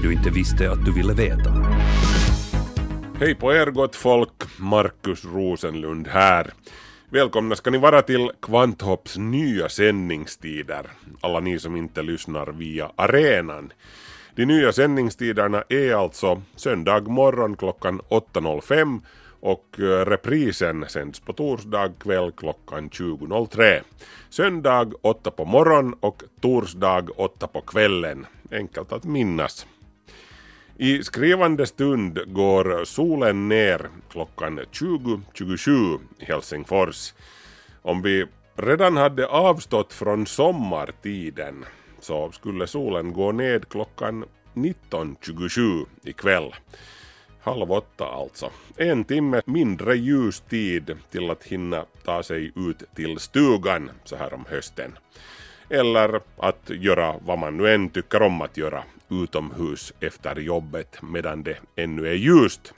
Det du inte visste att du ville veta. Hej på er gott folk, Markus Rosenlund här. Välkomna ska ni vara till Kvanthopps nya sändningstider, alla ni som inte lyssnar via arenan. De nya sändningstiderna är alltså söndag morgon klockan 8.05 och eh, reprisen sänds på torsdag kväll klockan 20.03. Söndag 8 på morgon och torsdag 8 på kvällen. Enkelt att minnas. I skrivande stund går solen ner klockan 20.27 i Helsingfors. Om vi redan hade avstått från sommartiden så skulle solen gå ned klockan 19.27 ikväll. Halv åtta alltså. En timme mindre ljustid till att hinna ta sig ut till stugan så här om hösten. Eller att göra vad man nu än tycker om att göra utomhus efter jobbet medan det ännu är ljust.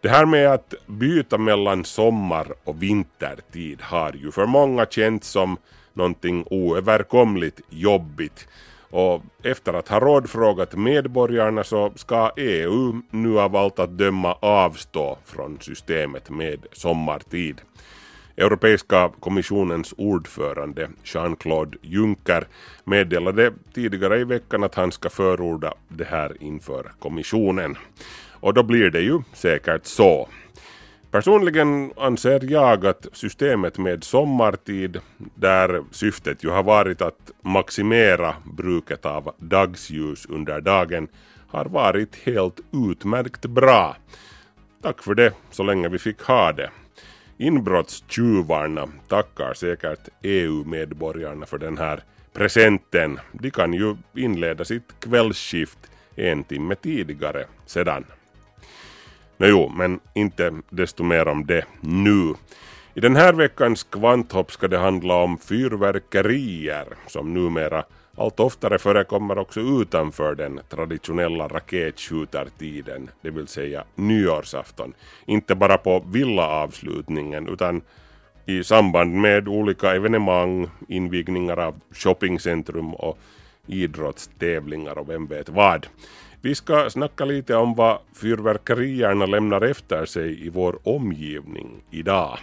Det här med att byta mellan sommar och vintertid har ju för många känts som någonting oöverkomligt jobbigt. Och efter att ha rådfrågat medborgarna så ska EU nu av allt att döma avstå från systemet med sommartid. Europeiska kommissionens ordförande Jean-Claude Juncker meddelade tidigare i veckan att han ska förorda det här inför kommissionen. Och då blir det ju säkert så. Personligen anser jag att systemet med sommartid, där syftet ju har varit att maximera bruket av dagsljus under dagen, har varit helt utmärkt bra. Tack för det, så länge vi fick ha det. Inbrottstjuvarna tackar säkert EU-medborgarna för den här presenten. De kan ju inleda sitt kvällsskift en timme tidigare sedan. Nå jo, men inte desto mer om det nu. I den här veckans kvanthopp ska det handla om fyrverkerier som numera allt oftare förekommer också utanför den traditionella raketskjutartiden, det vill säga nyårsafton. Inte bara på villaavslutningen utan i samband med olika evenemang, invigningar av shoppingcentrum och idrottstävlingar och vem vet vad. Vi ska snacka lite om vad fyrverkerierna lämnar efter sig i vår omgivning idag.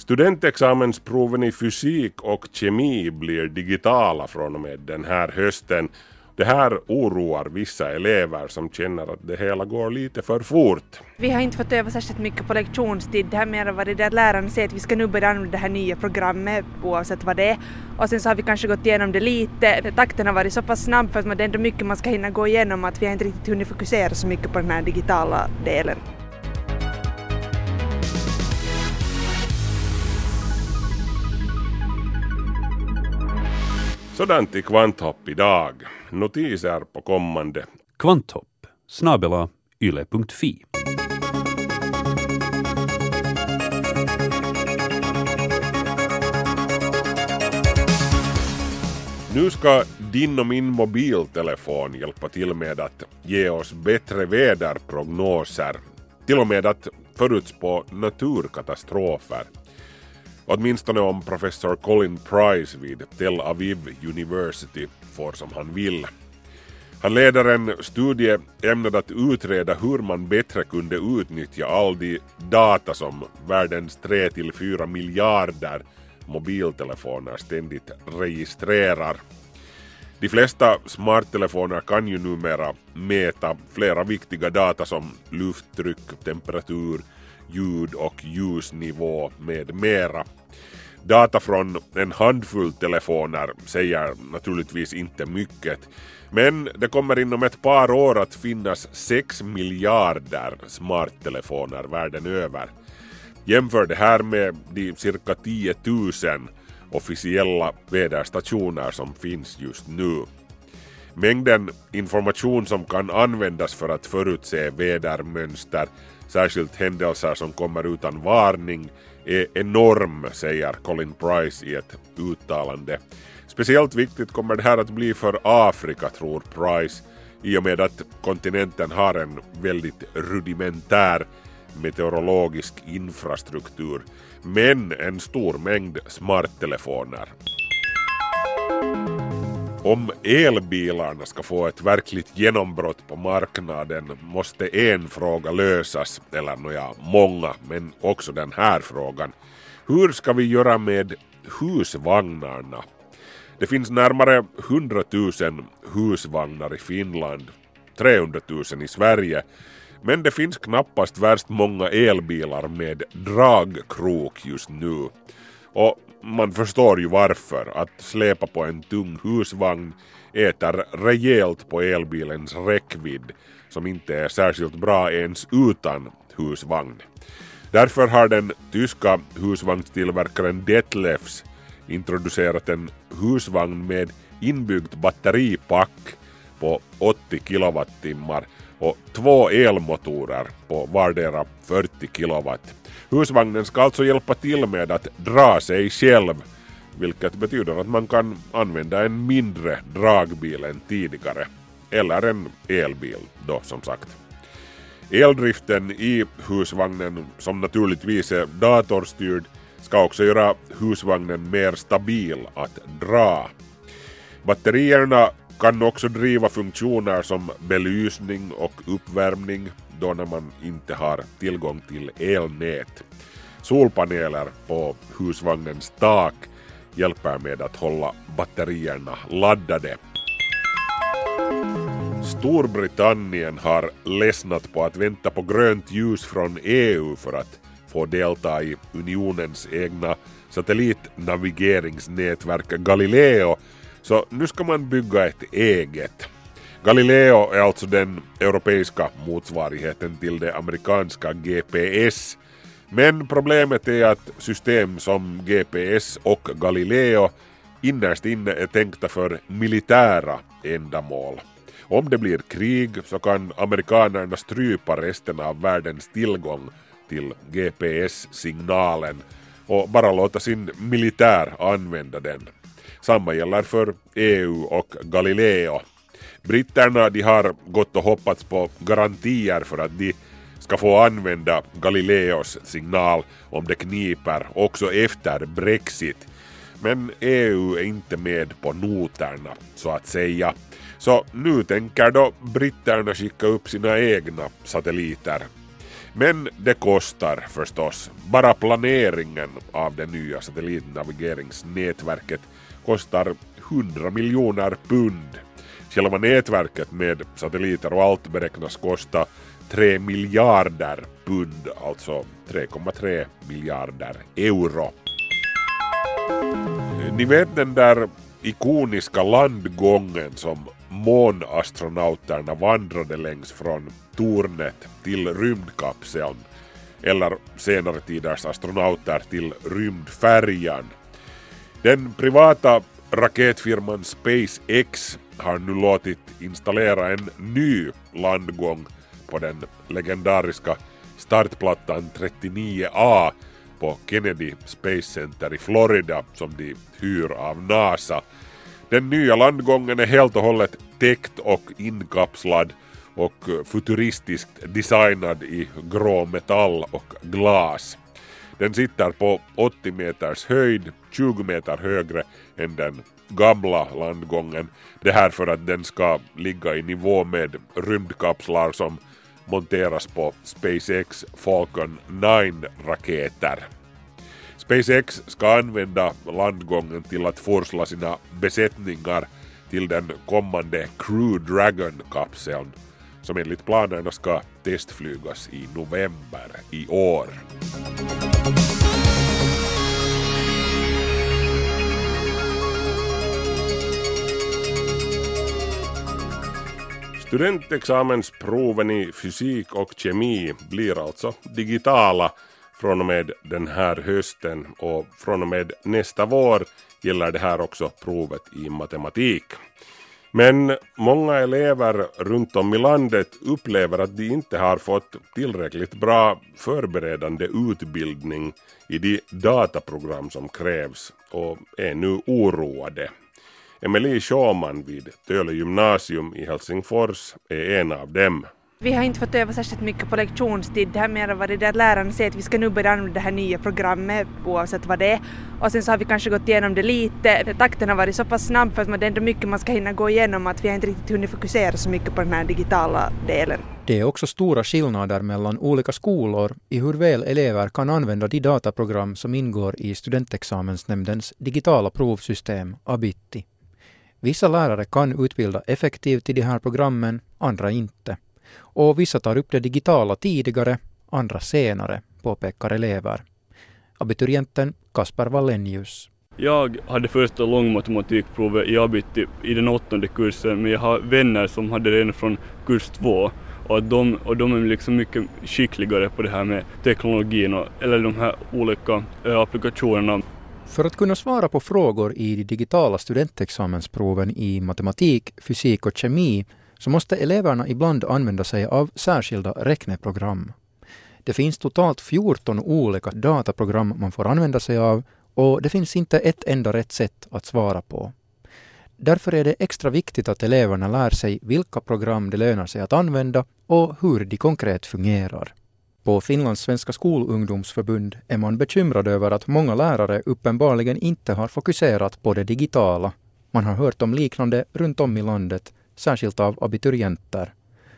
Studentexamensproven i fysik och kemi blir digitala från och med den här hösten. Det här oroar vissa elever som känner att det hela går lite för fort. Vi har inte fått öva särskilt mycket på lektionstid. Det har mer varit det att läraren säger att vi ska nu börja använda det här nya programmet oavsett vad det är. Och sen så har vi kanske gått igenom det lite. Takten har varit så pass snabb för att det är ändå mycket man ska hinna gå igenom att vi har inte riktigt hunnit fokusera så mycket på den här digitala delen. Sådant i Kvanthopp idag. Notiser på kommande. Kvanthopp snabela yle.fi. Nu ska din och min mobiltelefon hjälpa till med att ge oss bättre väderprognoser. Till och med att förutspå naturkatastrofer. Åtminstone om professor Colin Price vid Tel Aviv University får som han vill. Han leder en studie ämnad att utreda hur man bättre kunde utnyttja all de data som världens 3-4 miljarder mobiltelefoner ständigt registrerar. De flesta smarttelefoner kan ju numera mäta flera viktiga data som lufttryck, temperatur, ljud och ljusnivå med mera. Data från en handfull telefoner säger naturligtvis inte mycket, men det kommer inom ett par år att finnas 6 miljarder smarttelefoner världen över. Jämför det här med de cirka 10 000 officiella väderstationer som finns just nu. Mängden information som kan användas för att förutse vädermönster, särskilt händelser som kommer utan varning, är enorm, säger Colin Price i ett uttalande. Speciellt viktigt kommer det här att bli för Afrika, tror Price, i och med att kontinenten har en väldigt rudimentär meteorologisk infrastruktur, men en stor mängd smarttelefoner. Om elbilarna ska få ett verkligt genombrott på marknaden måste en fråga lösas, eller nåja, många, men också den här frågan. Hur ska vi göra med husvagnarna? Det finns närmare 100 000 husvagnar i Finland, 300 000 i Sverige, men det finns knappast värst många elbilar med dragkrok just nu. Och man förstår ju varför. Att släpa på en tung husvagn äter rejält på elbilens räckvidd som inte är särskilt bra ens utan husvagn. Därför har den tyska husvagnstillverkaren Detlefs introducerat en husvagn med inbyggt batteripack på 80 kilowattimmar och två elmotorer på vardera 40 kilowatt. Husvagnen ska alltså hjälpa till med att dra sig själv, vilket betyder att man kan använda en mindre dragbil än tidigare. Eller en elbil då som sagt. Eldriften i husvagnen, som naturligtvis är datorstyrd, ska också göra husvagnen mer stabil att dra. Batterierna kan också driva funktioner som belysning och uppvärmning då när man inte har tillgång till elnät. Solpaneler på husvagnens tak hjälper med att hålla batterierna laddade. Storbritannien har ledsnat på att vänta på grönt ljus från EU för att få delta i unionens egna satellitnavigeringsnätverk Galileo så nu ska man bygga ett eget. Galileo är alltså den europeiska motsvarigheten till det amerikanska GPS. Men problemet är att system som GPS och Galileo innerst inne är tänkta för militära ändamål. Om det blir krig så kan amerikanerna strypa resten av världens tillgång till GPS-signalen och bara låta sin militär använda den. Samma gäller för EU och Galileo. Britterna de har gått och hoppats på garantier för att de ska få använda Galileos signal om det kniper också efter Brexit. Men EU är inte med på noterna så att säga. Så nu tänker då britterna skicka upp sina egna satelliter. Men det kostar förstås. Bara planeringen av det nya satellitnavigeringsnätverket kostar 100 miljoner pund. Själva nätverket med satelliter och allt beräknas kosta 3 miljarder pund, alltså 3,3 miljarder euro. Ni vet den där ikoniska landgången som månastronauterna vandrade längs från tornet till rymdkapseln eller senare tiders astronauter till rymdfärjan. Den privata raketfirman SpaceX har nu låtit installera en ny landgång på den legendariska startplattan 39A på Kennedy Space Center i Florida som de hyr av NASA. Den nya landgången är helt och hållet täckt och inkapslad och futuristiskt designad i grå metall och glas. Den sitter på 80 meters höjd, 20 meter högre än den gamla landgången. Det här för att den ska ligga i nivå med rymdkapslar som monteras på SpaceX Falcon 9-raketer. SpaceX ska använda landgången till att forsla sina besättningar till den kommande Crew Dragon-kapseln som enligt planerna ska testflygas i november i år. Studentexamensproven i fysik och kemi blir alltså digitala från och med den här hösten och från och med nästa vår gäller det här också provet i matematik. Men många elever runt om i landet upplever att de inte har fått tillräckligt bra förberedande utbildning i de dataprogram som krävs och är nu oroade. Emelie Schauman vid Töle gymnasium i Helsingfors är en av dem. Vi har inte fått öva särskilt mycket på lektionstid. Det har mer varit det att läraren säger att vi ska nu börja använda det här nya programmet oavsett vad det är. Och sen så har vi kanske gått igenom det lite. Takten har varit så pass snabb för att det är ändå mycket man ska hinna gå igenom att vi har inte riktigt hunnit fokusera så mycket på den här digitala delen. Det är också stora skillnader mellan olika skolor i hur väl elever kan använda de dataprogram som ingår i Studentexamensnämndens digitala provsystem Abitti. Vissa lärare kan utbilda effektivt i de här programmen, andra inte. Och vissa tar upp det digitala tidigare, andra senare, påpekar elever. Abiturienten Kasper Wallenius. Jag hade första långmatematikprovet i Abitti i den åttonde kursen men jag har vänner som hade det redan från kurs två och, de, och de är liksom mycket skickligare på det här med teknologin och, eller de här olika äh, applikationerna. För att kunna svara på frågor i de digitala studentexamensproven i matematik, fysik och kemi så måste eleverna ibland använda sig av särskilda räkneprogram. Det finns totalt 14 olika dataprogram man får använda sig av och det finns inte ett enda rätt sätt att svara på. Därför är det extra viktigt att eleverna lär sig vilka program det lönar sig att använda och hur de konkret fungerar. På Finlands svenska skolungdomsförbund är man bekymrad över att många lärare uppenbarligen inte har fokuserat på det digitala. Man har hört om liknande runt om i landet, särskilt av abiturienter.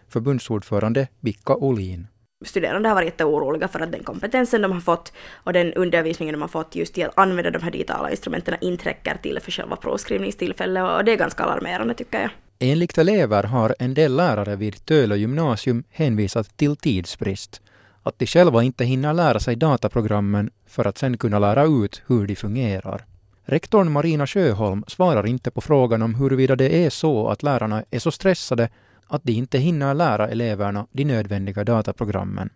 Förbundsordförande Bicka Olin studerande har varit jätteoroliga för att den kompetensen de har fått och den undervisningen de har fått just i att använda de här digitala instrumenten inte räcker till för själva provskrivningstillfället och det är ganska alarmerande tycker jag. Enligt elever har en del lärare vid Tölö gymnasium hänvisat till tidsbrist. Att de själva inte hinner lära sig dataprogrammen för att sen kunna lära ut hur de fungerar. Rektorn Marina Sjöholm svarar inte på frågan om huruvida det är så att lärarna är så stressade att de inte hinner lära eleverna de nödvändiga dataprogrammen.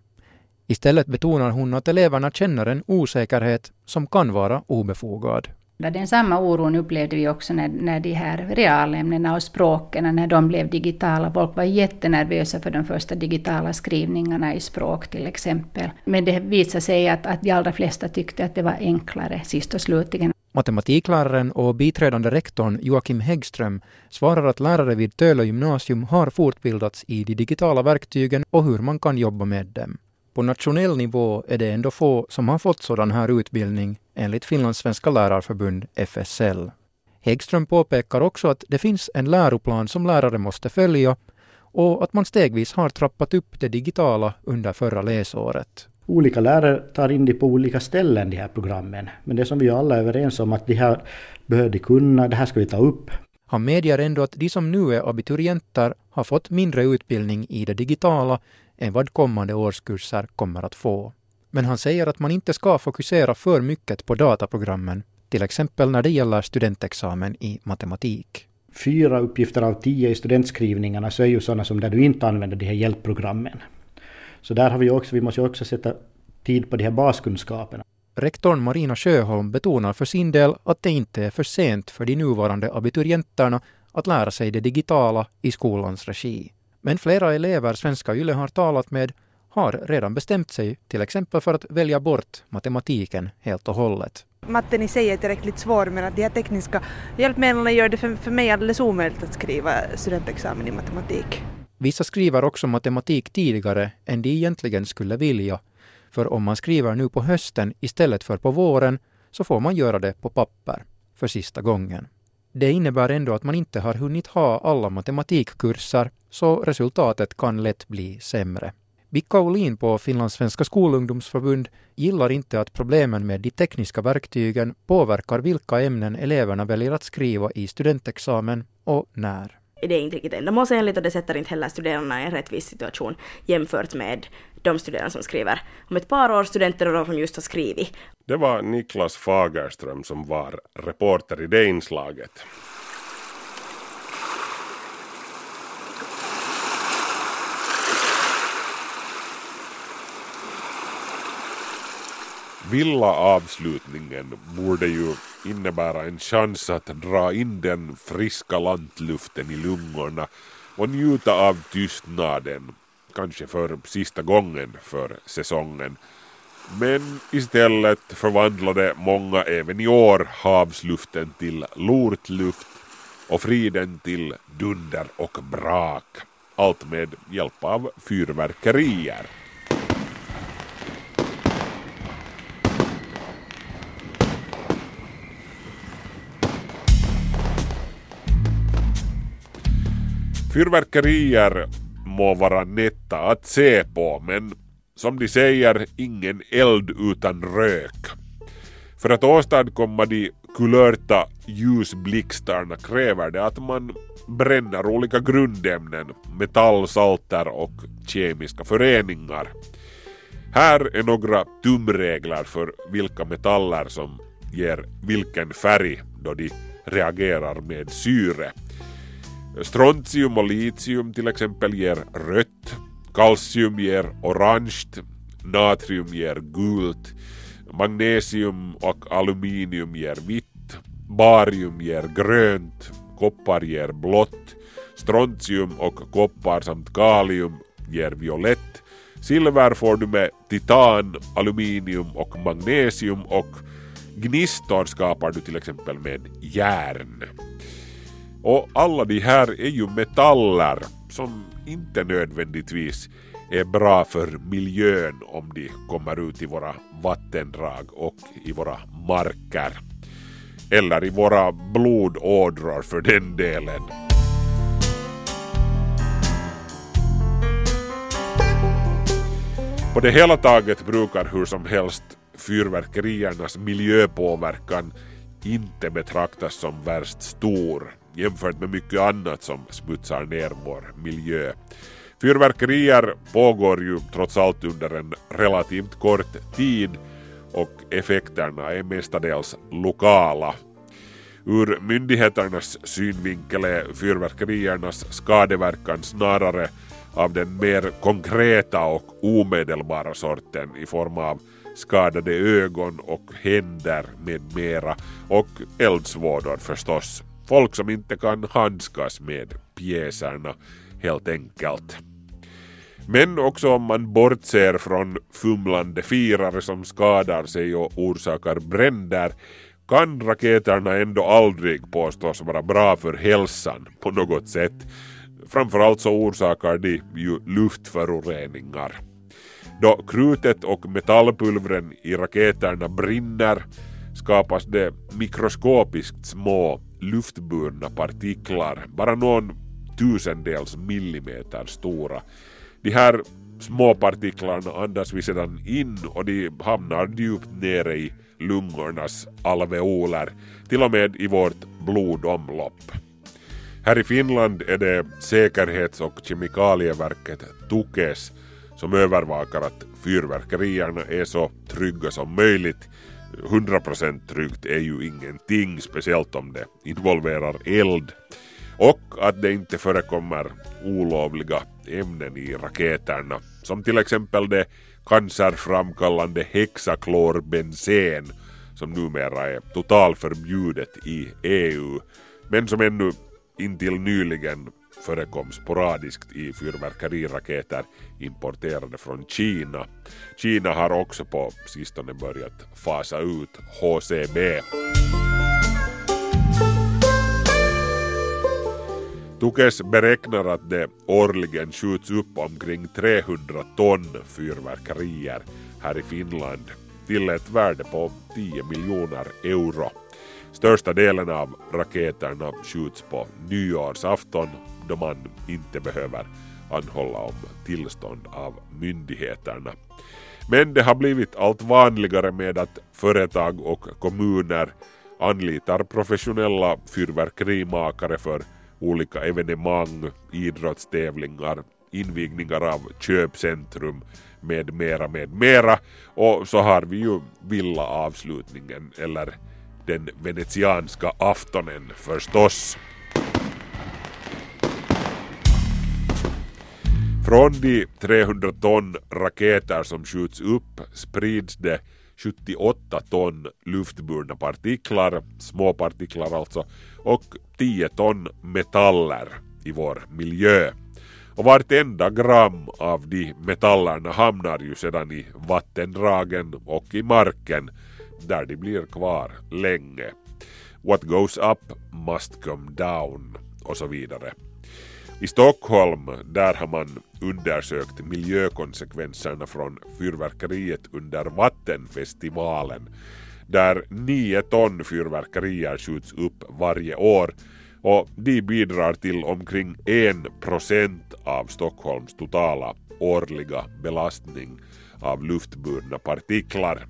Istället betonar hon att eleverna känner en osäkerhet som kan vara obefogad. Den samma oron upplevde vi också när, när de här realämnena och språken, när de blev digitala. Folk var jättenervösa för de första digitala skrivningarna i språk till exempel. Men det visade sig att, att de allra flesta tyckte att det var enklare sist och slutligen. Matematikläraren och biträdande rektorn Joakim Häggström svarar att lärare vid Tölö gymnasium har fortbildats i de digitala verktygen och hur man kan jobba med dem. På nationell nivå är det ändå få som har fått sådan här utbildning enligt Finlands svenska lärarförbund FSL. Häggström påpekar också att det finns en läroplan som lärare måste följa och att man stegvis har trappat upp det digitala under förra läsåret. Olika lärare tar in det på olika ställen, de här programmen. Men det som vi alla är överens om att det här behöver de kunna, det här ska vi ta upp. Han medger ändå att de som nu är abiturienter har fått mindre utbildning i det digitala än vad kommande årskurser kommer att få. Men han säger att man inte ska fokusera för mycket på dataprogrammen, till exempel när det gäller studentexamen i matematik. Fyra uppgifter av tio i studentskrivningarna så är ju sådana som där du inte använder de här hjälpprogrammen. Så där har vi också, vi måste också sätta tid på de här baskunskaperna. Rektorn Marina Sjöholm betonar för sin del att det inte är för sent för de nuvarande abiturienterna att lära sig det digitala i skolans regi. Men flera elever Svenska Yle har talat med har redan bestämt sig till exempel för att välja bort matematiken helt och hållet. Matten i sig är tillräckligt svår men att de här tekniska hjälpmedlen gör det för, för mig alldeles omöjligt att skriva studentexamen i matematik. Vissa skriver också matematik tidigare än de egentligen skulle vilja. För om man skriver nu på hösten istället för på våren så får man göra det på papper för sista gången. Det innebär ändå att man inte har hunnit ha alla matematikkurser så resultatet kan lätt bli sämre. Bicka Olin på Finlands svenska skolungdomsförbund gillar inte att problemen med de tekniska verktygen påverkar vilka ämnen eleverna väljer att skriva i studentexamen och när. Det är inte riktigt ändamålsenligt och det sätter inte heller studerandena i en rättvis situation jämfört med de studerande som skriver om ett par år, studenter och de som just har skrivit. Det var Niklas Fagerström som var reporter i det inslaget. Villa avslutningen borde ju innebära en chans att dra in den friska lantluften i lungorna och njuta av tystnaden, kanske för sista gången för säsongen. Men istället förvandlade många även i år havsluften till lortluft och friden till dunder och brak. Allt med hjälp av fyrverkerier. Fyrverkerier må vara nätta att se på men som de säger, ingen eld utan rök. För att åstadkomma de kulörta ljusblixtarna kräver det att man bränner olika grundämnen, metallsalter och kemiska föreningar. Här är några tumregler för vilka metaller som ger vilken färg då de reagerar med syre. Strontium och litium till exempel ger rött, kalcium ger orange, natrium ger gult, magnesium och aluminium ger vitt, barium ger grönt, koppar ger blått, strontium och koppar samt kalium ger violett, silver får du med titan, aluminium och magnesium och gnistor skapar du till exempel med järn. Och alla de här är ju metaller som inte nödvändigtvis är bra för miljön om de kommer ut i våra vattendrag och i våra marker. Eller i våra blodådror för den delen. På det hela taget brukar hur som helst fyrverkeriernas miljöpåverkan inte betraktas som värst stor jämfört med mycket annat som smutsar ner vår miljö. Fyrverkerier pågår ju trots allt under en relativt kort tid och effekterna är mestadels lokala. Ur myndigheternas synvinkel är fyrverkeriernas skadeverkan snarare av den mer konkreta och omedelbara sorten i form av skadade ögon och händer med mera och eldsvådor förstås. Folk som inte kan handskas med pjäserna helt enkelt. Men också om man bortser från fumlande firare som skadar sig och orsakar bränder kan raketerna ändå aldrig påstås vara bra för hälsan på något sätt. Framförallt så orsakar de ju luftföroreningar. Då krutet och metallpulvren i raketerna brinner skapas det mikroskopiskt små luftburna partiklar, bara någon tusendels millimeter stora. De här små partiklarna andas vi sedan in och de hamnar djupt nere i lungornas alveoler, till och med i vårt blodomlopp. Här i Finland är det säkerhets och kemikalieverket Tukes som övervakar att fyrverkerierna är så trygga som möjligt 100% tryggt är ju ingenting, speciellt om det involverar eld. Och att det inte förekommer olovliga ämnen i raketerna, som till exempel det cancerframkallande hexaklorbensen som numera är totalförbjudet i EU, men som ännu intill nyligen förekom sporadiskt i fyrverkeriraketer importerade från Kina. Kina har också på sistone börjat fasa ut HCB. Tukes beräknar att det årligen skjuts upp omkring 300 ton fyrverkerier här i Finland till ett värde på 10 miljoner euro. Största delen av raketerna skjuts på nyårsafton då man inte behöver anhålla om tillstånd av myndigheterna. Men det har blivit allt vanligare med att företag och kommuner anlitar professionella fyrverkerimakare för olika evenemang, idrottstävlingar, invigningar av köpcentrum med mera med mera och så har vi ju villaavslutningen eller den venetianska aftonen förstås. Från de 300 ton raketer som skjuts upp sprids det 78 ton luftburna partiklar, små partiklar alltså, och 10 ton metaller i vår miljö. Och vartenda gram av de metallerna hamnar ju sedan i vattendragen och i marken där de blir kvar länge. What goes up must come down och så vidare. I Stockholm där har man undersökt miljökonsekvenserna från fyrverkeriet under Vattenfestivalen där 9 ton fyrverkerier skjuts upp varje år och de bidrar till omkring 1% av Stockholms totala årliga belastning av luftburna partiklar.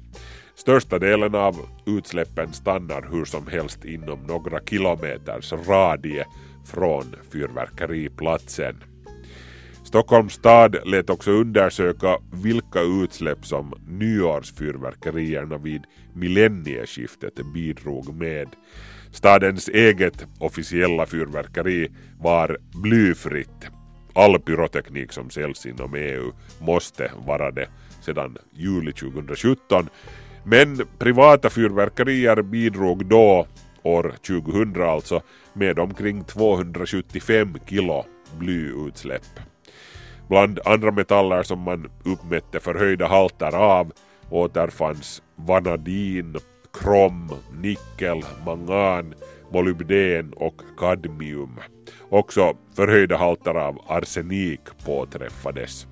Största delen av utsläppen stannar hur som helst inom några kilometers radie från fyrverkeriplatsen. Stockholms stad lät också undersöka vilka utsläpp som nyårsfyrverkerierna vid millennieskiftet bidrog med. Stadens eget officiella fyrverkeri var blyfritt. All pyroteknik som säljs inom EU måste vara det sedan juli 2017. Men privata fyrverkerier bidrog då, år 2000 alltså, med omkring 275 kilo blyutsläpp. Bland andra metaller som man uppmätte förhöjda halter av återfanns vanadin, krom, nickel, mangan, molybden och kadmium. Också förhöjda halter av arsenik påträffades.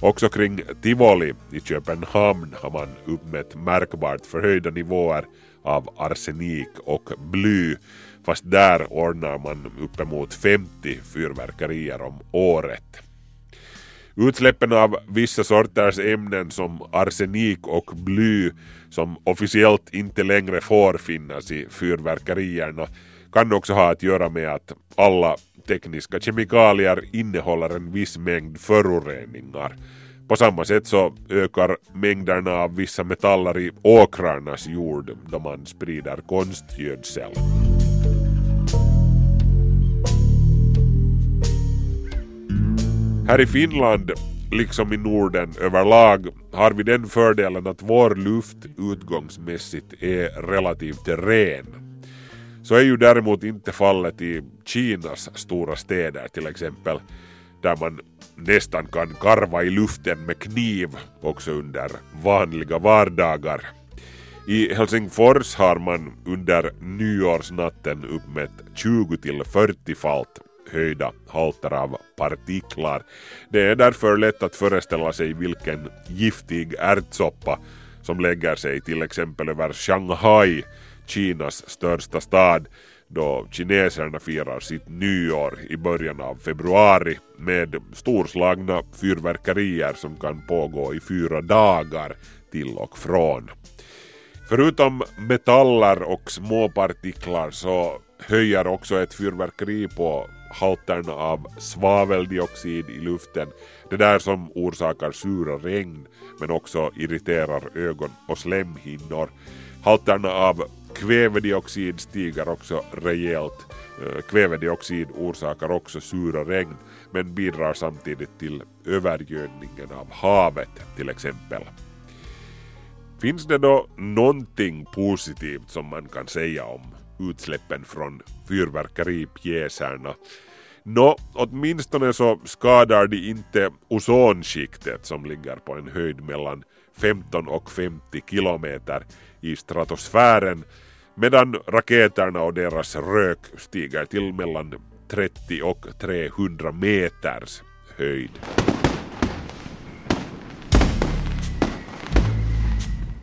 Också kring Tivoli i Köpenhamn har man uppmätt märkbart förhöjda nivåer av arsenik och bly fast där ordnar man uppemot 50 fyrverkerier om året. Utsläppen av vissa sorters ämnen som arsenik och bly som officiellt inte längre får finnas i fyrverkerierna kan också ha att göra med att alla tekniska kemikalier innehåller en viss mängd föroreningar. På samma sätt så ökar mängderna av vissa metaller i åkrarnas jord då man sprider konstgödsel. Här i Finland, liksom i Norden överlag, har vi den fördelen att vår luft utgångsmässigt är relativt ren. Så är ju däremot inte fallet i Kinas stora städer till exempel, där man nästan kan karva i luften med kniv också under vanliga vardagar. I Helsingfors har man under nyårsnatten uppmätt 20 till 40-falt höjda halter av partiklar. Det är därför lätt att föreställa sig vilken giftig ärtsoppa som lägger sig till exempel över Shanghai, Kinas största stad, då kineserna firar sitt nyår i början av februari med storslagna fyrverkerier som kan pågå i fyra dagar till och från. Förutom metaller och småpartiklar så höjer också ett fyrverkeri på halterna av svaveldioxid i luften, det där som orsakar sura regn men också irriterar ögon och slemhinnor. Halterna av kvävedioxid stiger också rejält. Eh, kvävedioxid orsakar också sura regn men bidrar samtidigt till övergödningen av havet till exempel. Finns det då någonting positivt som man kan säga om utsläppen från fyrverkeripjäserna? Nå, åtminstone så skadar de inte ozonskiktet som ligger på en höjd mellan 15 och 50 kilometer i stratosfären medan raketerna och deras rök stiger till mellan 30 och 300 meters höjd.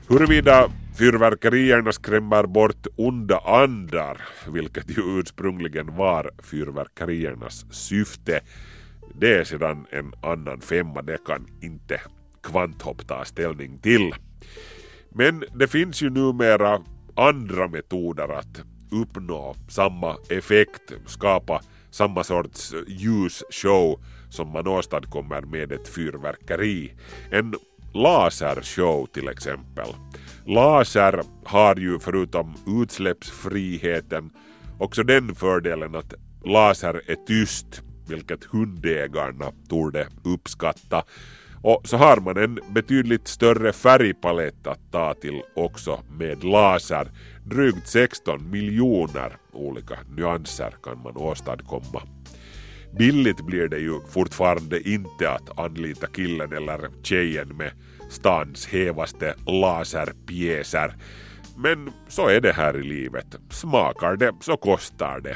Huruvida fyrverkerierna skrämmer bort onda andar, vilket ju ursprungligen var fyrverkeriernas syfte, det är sedan en annan femma, det kan inte Kvanthopp ta ställning till. Men det finns ju numera andra metoder att uppnå samma effekt, skapa samma sorts ljusshow som man åstadkommer med ett fyrverkeri. En lasershow till exempel. Laser har ju förutom utsläppsfriheten också den fördelen att laser är tyst, vilket hundägarna torde uppskatta. Och så har man en betydligt större färgpalett att ta till också med laser. Drygt 16 miljoner olika nyanser kan man åstadkomma. Billigt blir det ju fortfarande inte att anlita killen eller tjejen med stans hevaste laserpjäser. Men så är det här i livet. Smakar det så kostar det.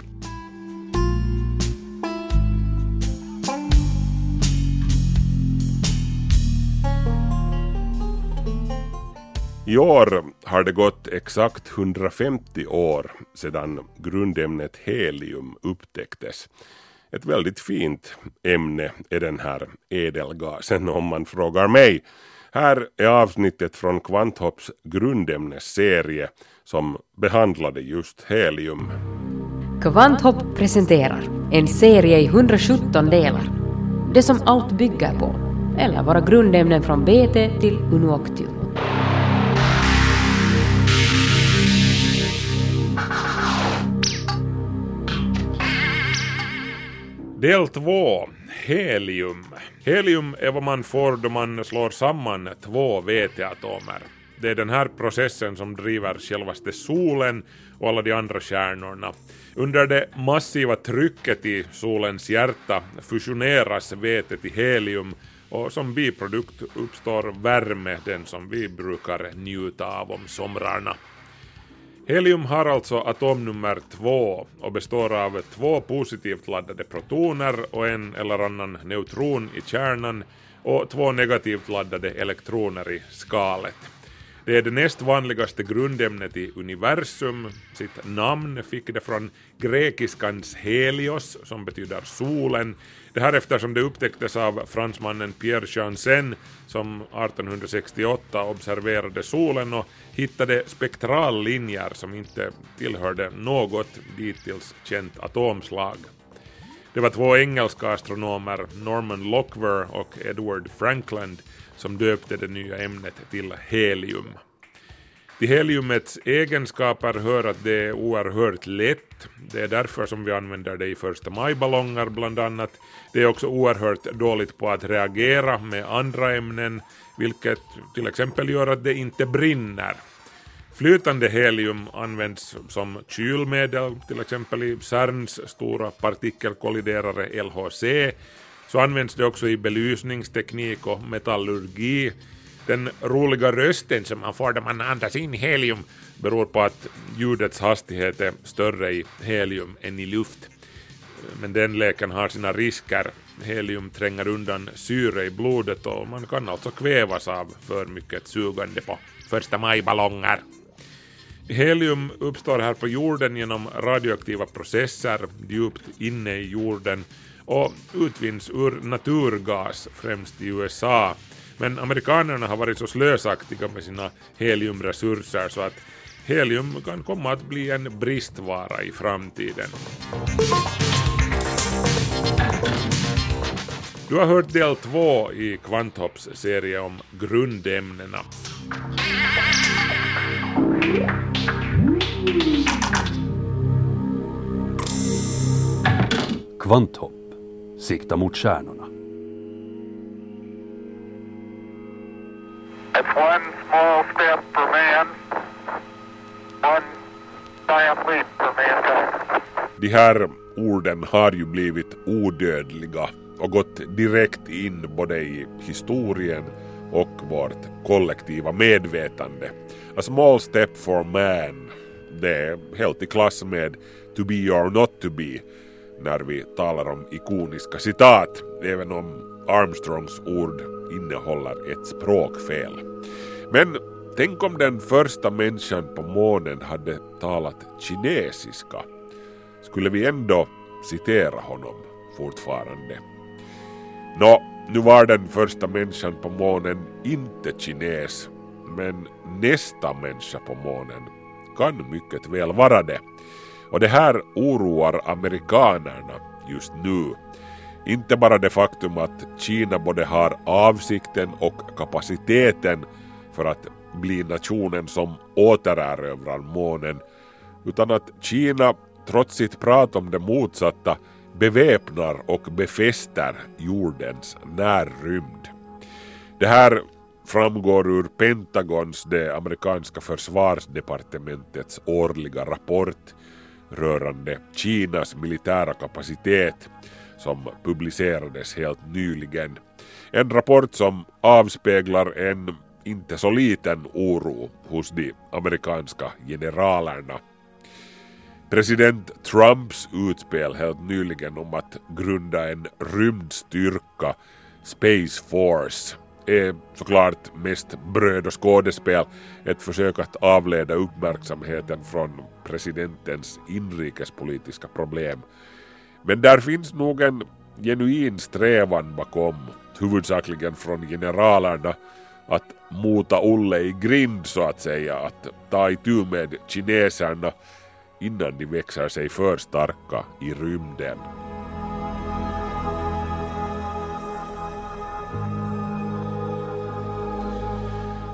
I år har det gått exakt 150 år sedan grundämnet helium upptäcktes. Ett väldigt fint ämne är den här ädelgasen om man frågar mig. Här är avsnittet från Kvanthopps grundämnesserie som behandlade just helium. Kvanthopp presenterar en serie i 117 delar. Det som allt bygger på, eller våra grundämnen från BT till Unuoctium. Del 2. Helium. Helium är vad man får då man slår samman två väteatomer. Det är den här processen som driver självaste solen och alla de andra stjärnorna. Under det massiva trycket i solens hjärta fusioneras vetet till helium och som biprodukt uppstår värme, den som vi brukar njuta av om somrarna. Helium har alltså atomnummer 2 och består av två positivt laddade protoner och en eller annan neutron i kärnan och två negativt laddade elektroner i skalet. Det är det näst vanligaste grundämnet i universum. Sitt namn fick det från grekiskans helios, som betyder solen. Det här eftersom det upptäcktes av fransmannen Pierre Janssen som 1868 observerade solen och hittade spektrallinjer som inte tillhörde något dittills känt atomslag. Det var två engelska astronomer, Norman Lockwer och Edward Frankland, som döpte det nya ämnet till helium. Till heliumets egenskaper hör att det är oerhört lätt. Det är därför som vi använder det i första majballonger bland annat. Det är också oerhört dåligt på att reagera med andra ämnen, vilket till exempel gör att det inte brinner. Flytande helium används som kylmedel, till exempel i CERNs stora partikelkolliderare LHC. Så används det också i belysningsteknik och metallurgi. Den roliga rösten som man får när man andas in helium beror på att ljudets hastighet är större i helium än i luft. Men den leken har sina risker. Helium tränger undan syre i blodet och man kan alltså kvävas av för mycket sugande på första maj-ballonger. Helium uppstår här på jorden genom radioaktiva processer djupt inne i jorden och utvinns ur naturgas, främst i USA. Men amerikanerna har varit så slösaktiga med sina heliumresurser så att helium kan komma att bli en bristvara i framtiden. Du har hört del två i Kvanthopps serie om grundämnena. Kvanthopp. Sikta mot stjärnorna. It's one small step for man, one giant leap for mankind. De här orden har ju blivit odödliga och gått direkt in både i historien och vårt kollektiva medvetande. A small step for man, det är helt i klass med to be or not to be när vi talar om ikoniska citat, även om Armstrongs ord innehåller ett språkfel. Men tänk om den första människan på månen hade talat kinesiska. Skulle vi ändå citera honom fortfarande? Nå, nu var den första människan på månen inte kines, men nästa människa på månen kan mycket väl vara det. Och det här oroar amerikanerna just nu. Inte bara det faktum att Kina både har avsikten och kapaciteten för att bli nationen som återerövrar månen, utan att Kina trots sitt prat om det motsatta beväpnar och befäster jordens närrymd. Det här framgår ur Pentagons, det amerikanska försvarsdepartementets årliga rapport rörande Kinas militära kapacitet som publicerades helt nyligen. En rapport som avspeglar en inte så liten oro hos de amerikanska generalerna. President Trumps utspel helt nyligen om att grunda en rymdstyrka, Space Force, är såklart mest bröd och skådespel, ett försök att avleda uppmärksamheten från presidentens inrikespolitiska problem. Men där finns nog en genuin strävan bakom, huvudsakligen från generalerna, att mota Olle i grind så att säga, att ta itu med kineserna innan de växer sig för starka i rymden.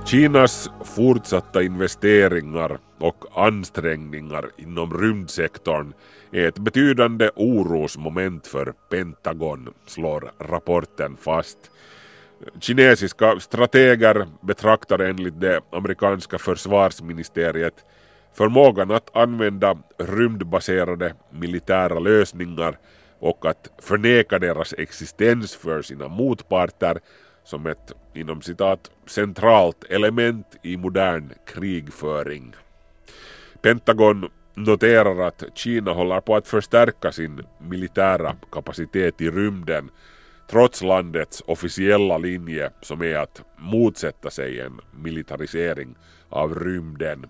Kinas fortsatta investeringar och ansträngningar inom rymdsektorn är ett betydande orosmoment för Pentagon, slår rapporten fast. Kinesiska strateger betraktar enligt det amerikanska försvarsministeriet förmågan att använda rymdbaserade militära lösningar och att förneka deras existens för sina motparter som ett inom citat centralt element i modern krigföring. Pentagon noterar att Kina håller på att förstärka sin militära kapacitet i rymden trots landets officiella linje som är att motsätta sig en militarisering av rymden.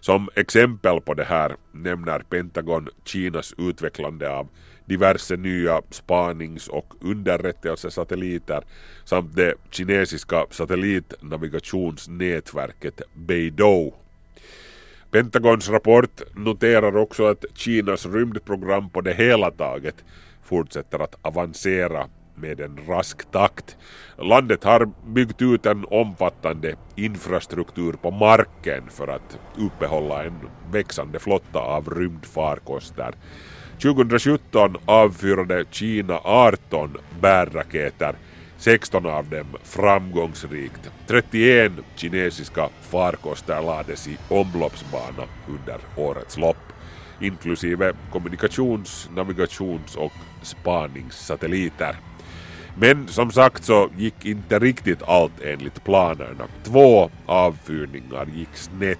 Som exempel på det här nämner Pentagon Kinas utvecklande av diverse nya spanings och underrättelsesatelliter samt det kinesiska satellitnavigationsnätverket Beidou. Pentagons rapport noterar också att Kinas rymdprogram på det hela taget fortsätter att avancera med en rask takt. Landet har byggt ut en omfattande infrastruktur på marken för att uppehålla en växande flotta av rymdfarkoster. 2017 avfyrade Kina 18 bärraketer, 16 av dem framgångsrikt. 31 kinesiska farkoster lades i omloppsbana under årets lopp, inklusive kommunikations-, navigations och spaningssatelliter. Men som sagt så gick inte riktigt allt enligt planerna. Två avfyrningar gick snett.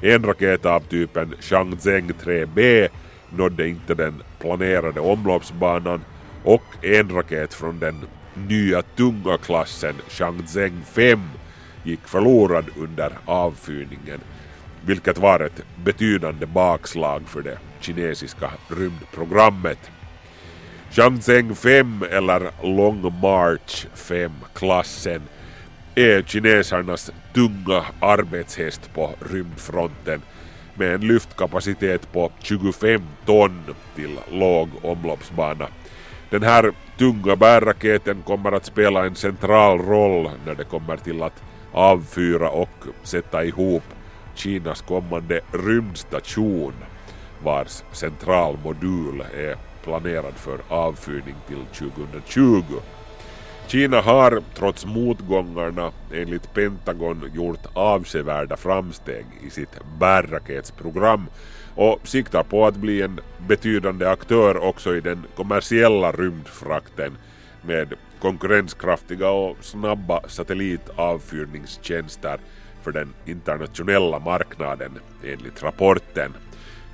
En raket av typen Changzheng 3B nådde inte den planerade omloppsbanan och en raket från den nya tunga klassen Changzheng 5 gick förlorad under avfyrningen, vilket var ett betydande bakslag för det kinesiska rymdprogrammet. Shenzhen 5 eller Long March 5-klassen är kinesernas tunga arbetshäst på rymdfronten med en lyftkapacitet på 25 ton till låg omloppsbana. Den här tunga bärraketen kommer att spela en central roll när det kommer till att avfyra och sätta ihop Kinas kommande rymdstation vars centralmodul är planerad för avfyrning till 2020. Kina har trots motgångarna enligt Pentagon gjort avsevärda framsteg i sitt bärraketsprogram och siktar på att bli en betydande aktör också i den kommersiella rymdfrakten med konkurrenskraftiga och snabba satellitavfyrningstjänster för den internationella marknaden enligt rapporten.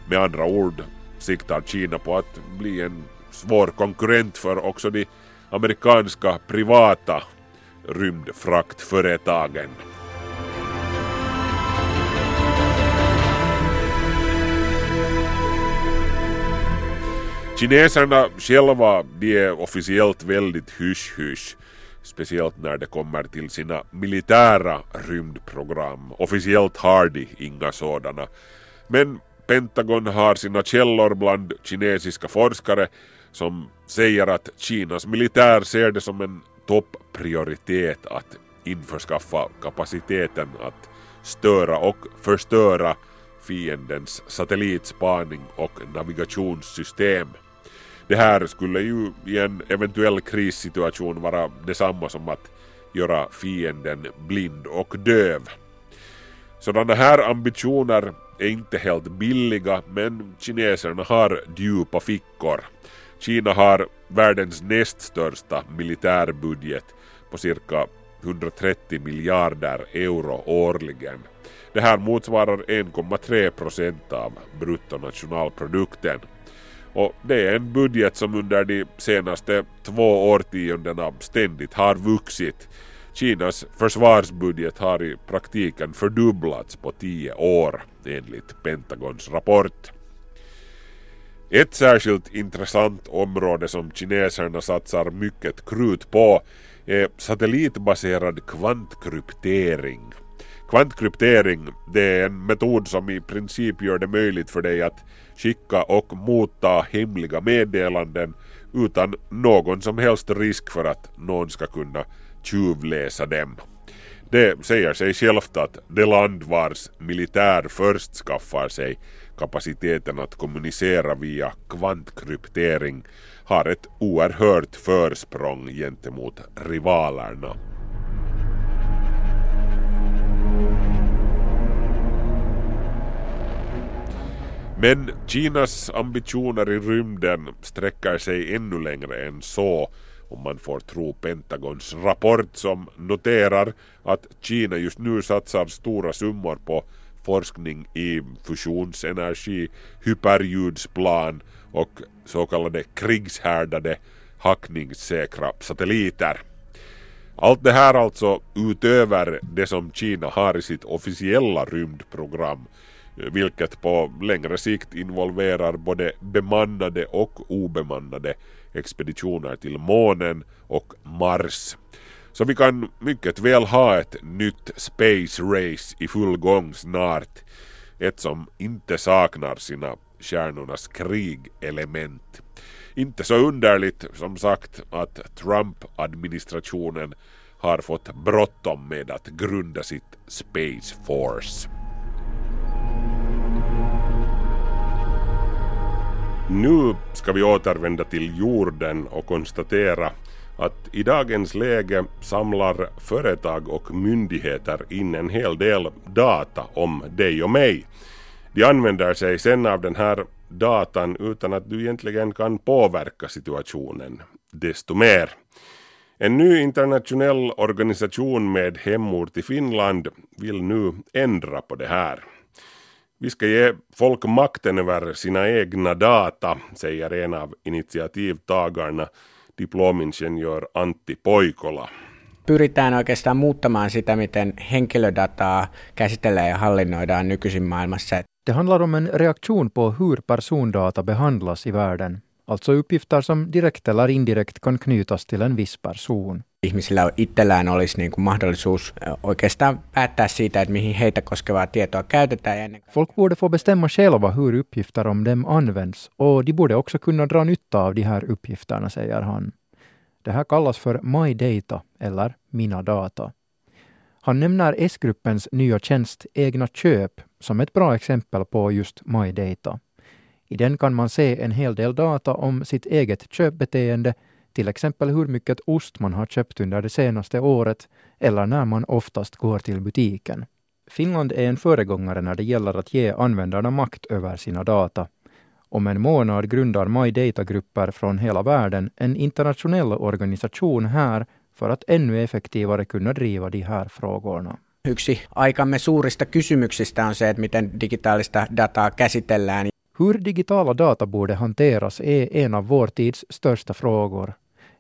Med andra ord siktar Kina på att bli en svår konkurrent för också de amerikanska privata rymdfraktföretagen. Kineserna själva de är officiellt väldigt hysch-hysch. Speciellt när det kommer till sina militära rymdprogram. Officiellt har de inga sådana. Men Pentagon har sina källor bland kinesiska forskare som säger att Kinas militär ser det som en topprioritet att införskaffa kapaciteten att störa och förstöra fiendens satellitspaning och navigationssystem. Det här skulle ju i en eventuell krissituation vara detsamma som att göra fienden blind och döv. Sådana här ambitioner är inte helt billiga men kineserna har djupa fickor. Kina har världens näst största militärbudget på cirka 130 miljarder euro årligen. Det här motsvarar 1,3 procent av bruttonationalprodukten. Och det är en budget som under de senaste två årtiondena ständigt har vuxit. Kinas försvarsbudget har i praktiken fördubblats på tio år enligt Pentagons rapport. Ett särskilt intressant område som kineserna satsar mycket krut på är satellitbaserad kvantkryptering. Kvantkryptering det är en metod som i princip gör det möjligt för dig att skicka och motta hemliga meddelanden utan någon som helst risk för att någon ska kunna tjuvläsa dem. Det säger sig självt att det land vars militär först skaffar sig kapaciteten att kommunicera via kvantkryptering har ett oerhört försprång gentemot rivalerna. Men Kinas ambitioner i rymden sträcker sig ännu längre än så om man får tro Pentagons rapport som noterar att Kina just nu satsar stora summor på forskning i fusionsenergi, hyperljudsplan och så kallade krigshärdade hackningssäkra satelliter. Allt det här alltså utöver det som Kina har i sitt officiella rymdprogram vilket på längre sikt involverar både bemannade och obemannade expeditioner till månen och Mars. Så vi kan mycket väl ha ett nytt space race i full gång snart. Ett som inte saknar sina stjärnornas krig-element. Inte så underligt som sagt att Trump-administrationen har fått bråttom med att grunda sitt Space Force. Nu ska vi återvända till jorden och konstatera att i dagens läge samlar företag och myndigheter in en hel del data om dig och mig. De använder sig sen av den här datan utan att du egentligen kan påverka situationen desto mer. En ny internationell organisation med hemort i Finland vill nu ändra på det här. Vi ska ge folk makten över sina egna data, säger en av initiativtagarna, diplomingenjör Antti Poikola. Pyritään oikeastaan muuttamaan sitä, miten henkilödataa käsitellään ja hallinnoidaan nykyisin maailmassa. Det handlar om en reaktion på hur persondata behandlas i världen. Alltså uppgifter som direkt eller indirekt kan knytas till en viss person. Ihmisillä itsellään olisi niin kuin mahdollisuus oikeastaan päättää siitä, että mihin heitä koskevaa tietoa käytetään. Ja Folk borde få bestämma själva hur uppgifter om dem används och de borde också kunna dra nytta av de här uppgifterna, säger han. Det här kallas för My Data eller Mina Data. Han nämner S-gruppens nya tjänst Egna köp som ett bra exempel på just My Data. I den kan man se en hel del data om sitt eget köpbeteende, till exempel hur mycket ost man har köpt under det senaste året eller när man oftast går till butiken. Finland är en föregångare när det gäller att ge användarna makt över sina data. Om en månad grundar My Data-grupper från hela världen en internationell organisation här för att ännu effektivare kunna driva de här frågorna. Yksi aikamme suurista kysymyksistä on se, että miten digitaalista dataa käsitellään. Hur digitala data borde hanteras är en av vår tids största frågor.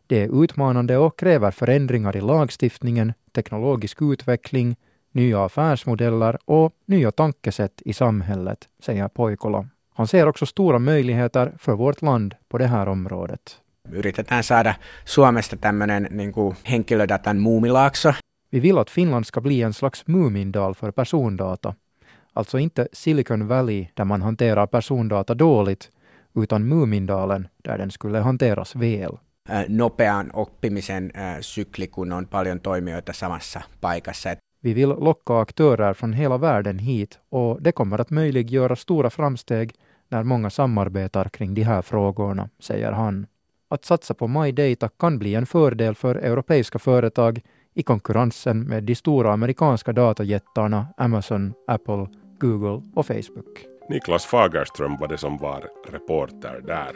Det är utmanande och kräver förändringar i lagstiftningen, teknologisk utveckling, nya affärsmodeller och nya tankesätt i samhället, säger Poikola. Han ser också stora möjligheter för vårt land på det här området. Yritetään saada Suomesta tämmöinen niin kuin henkilödatan muumilaakso. Vi vill att Finland ska bli en slags Mumindal för persondata. Alltså inte Silicon Valley där man hanterar persondata dåligt, utan Mumindalen där den skulle hanteras väl. Nopean oppimisen sykli, kun on paljon toimijoita samassa paikassa. Vi vill locka aktörer från hela världen hit och det kommer att möjliggöra stora framsteg när många samarbetar kring de här frågorna, säger han. Att satsa på My Data kan bli en fördel för europeiska företag i konkurrensen med de stora amerikanska datajättarna Amazon, Apple, Google och Facebook. Niklas Fagerström var det som var reporter där.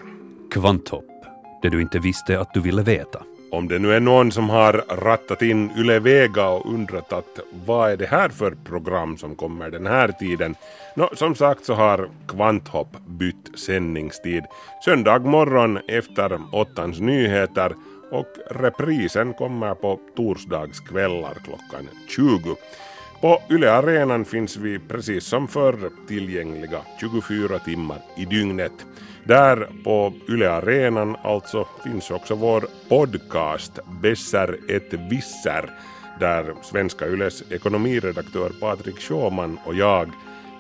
Kvanthopp, det du inte visste att du ville veta. Om det nu är någon som har rattat in Yle Vega och undrat att vad är det här för program som kommer den här tiden? Nå, som sagt så har Kvanthopp bytt sändningstid. Söndag morgon efter åttans nyheter och reprisen kommer på torsdagskvällar klockan 20. På Yle Arenan finns vi precis som förr tillgängliga 24 timmar i dygnet. Där på Yle Arenan alltså finns också vår podcast Besser ett visser där Svenska Yles ekonomiredaktör Patrik Sjåman och jag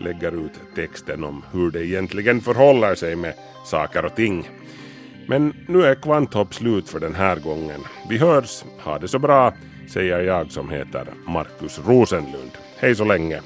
lägger ut texten om hur det egentligen förhåller sig med saker och ting. Men nu är Kvanthopp slut för den här gången. Vi hörs, ha det så bra, säger jag som heter Markus Rosenlund. Hej så länge!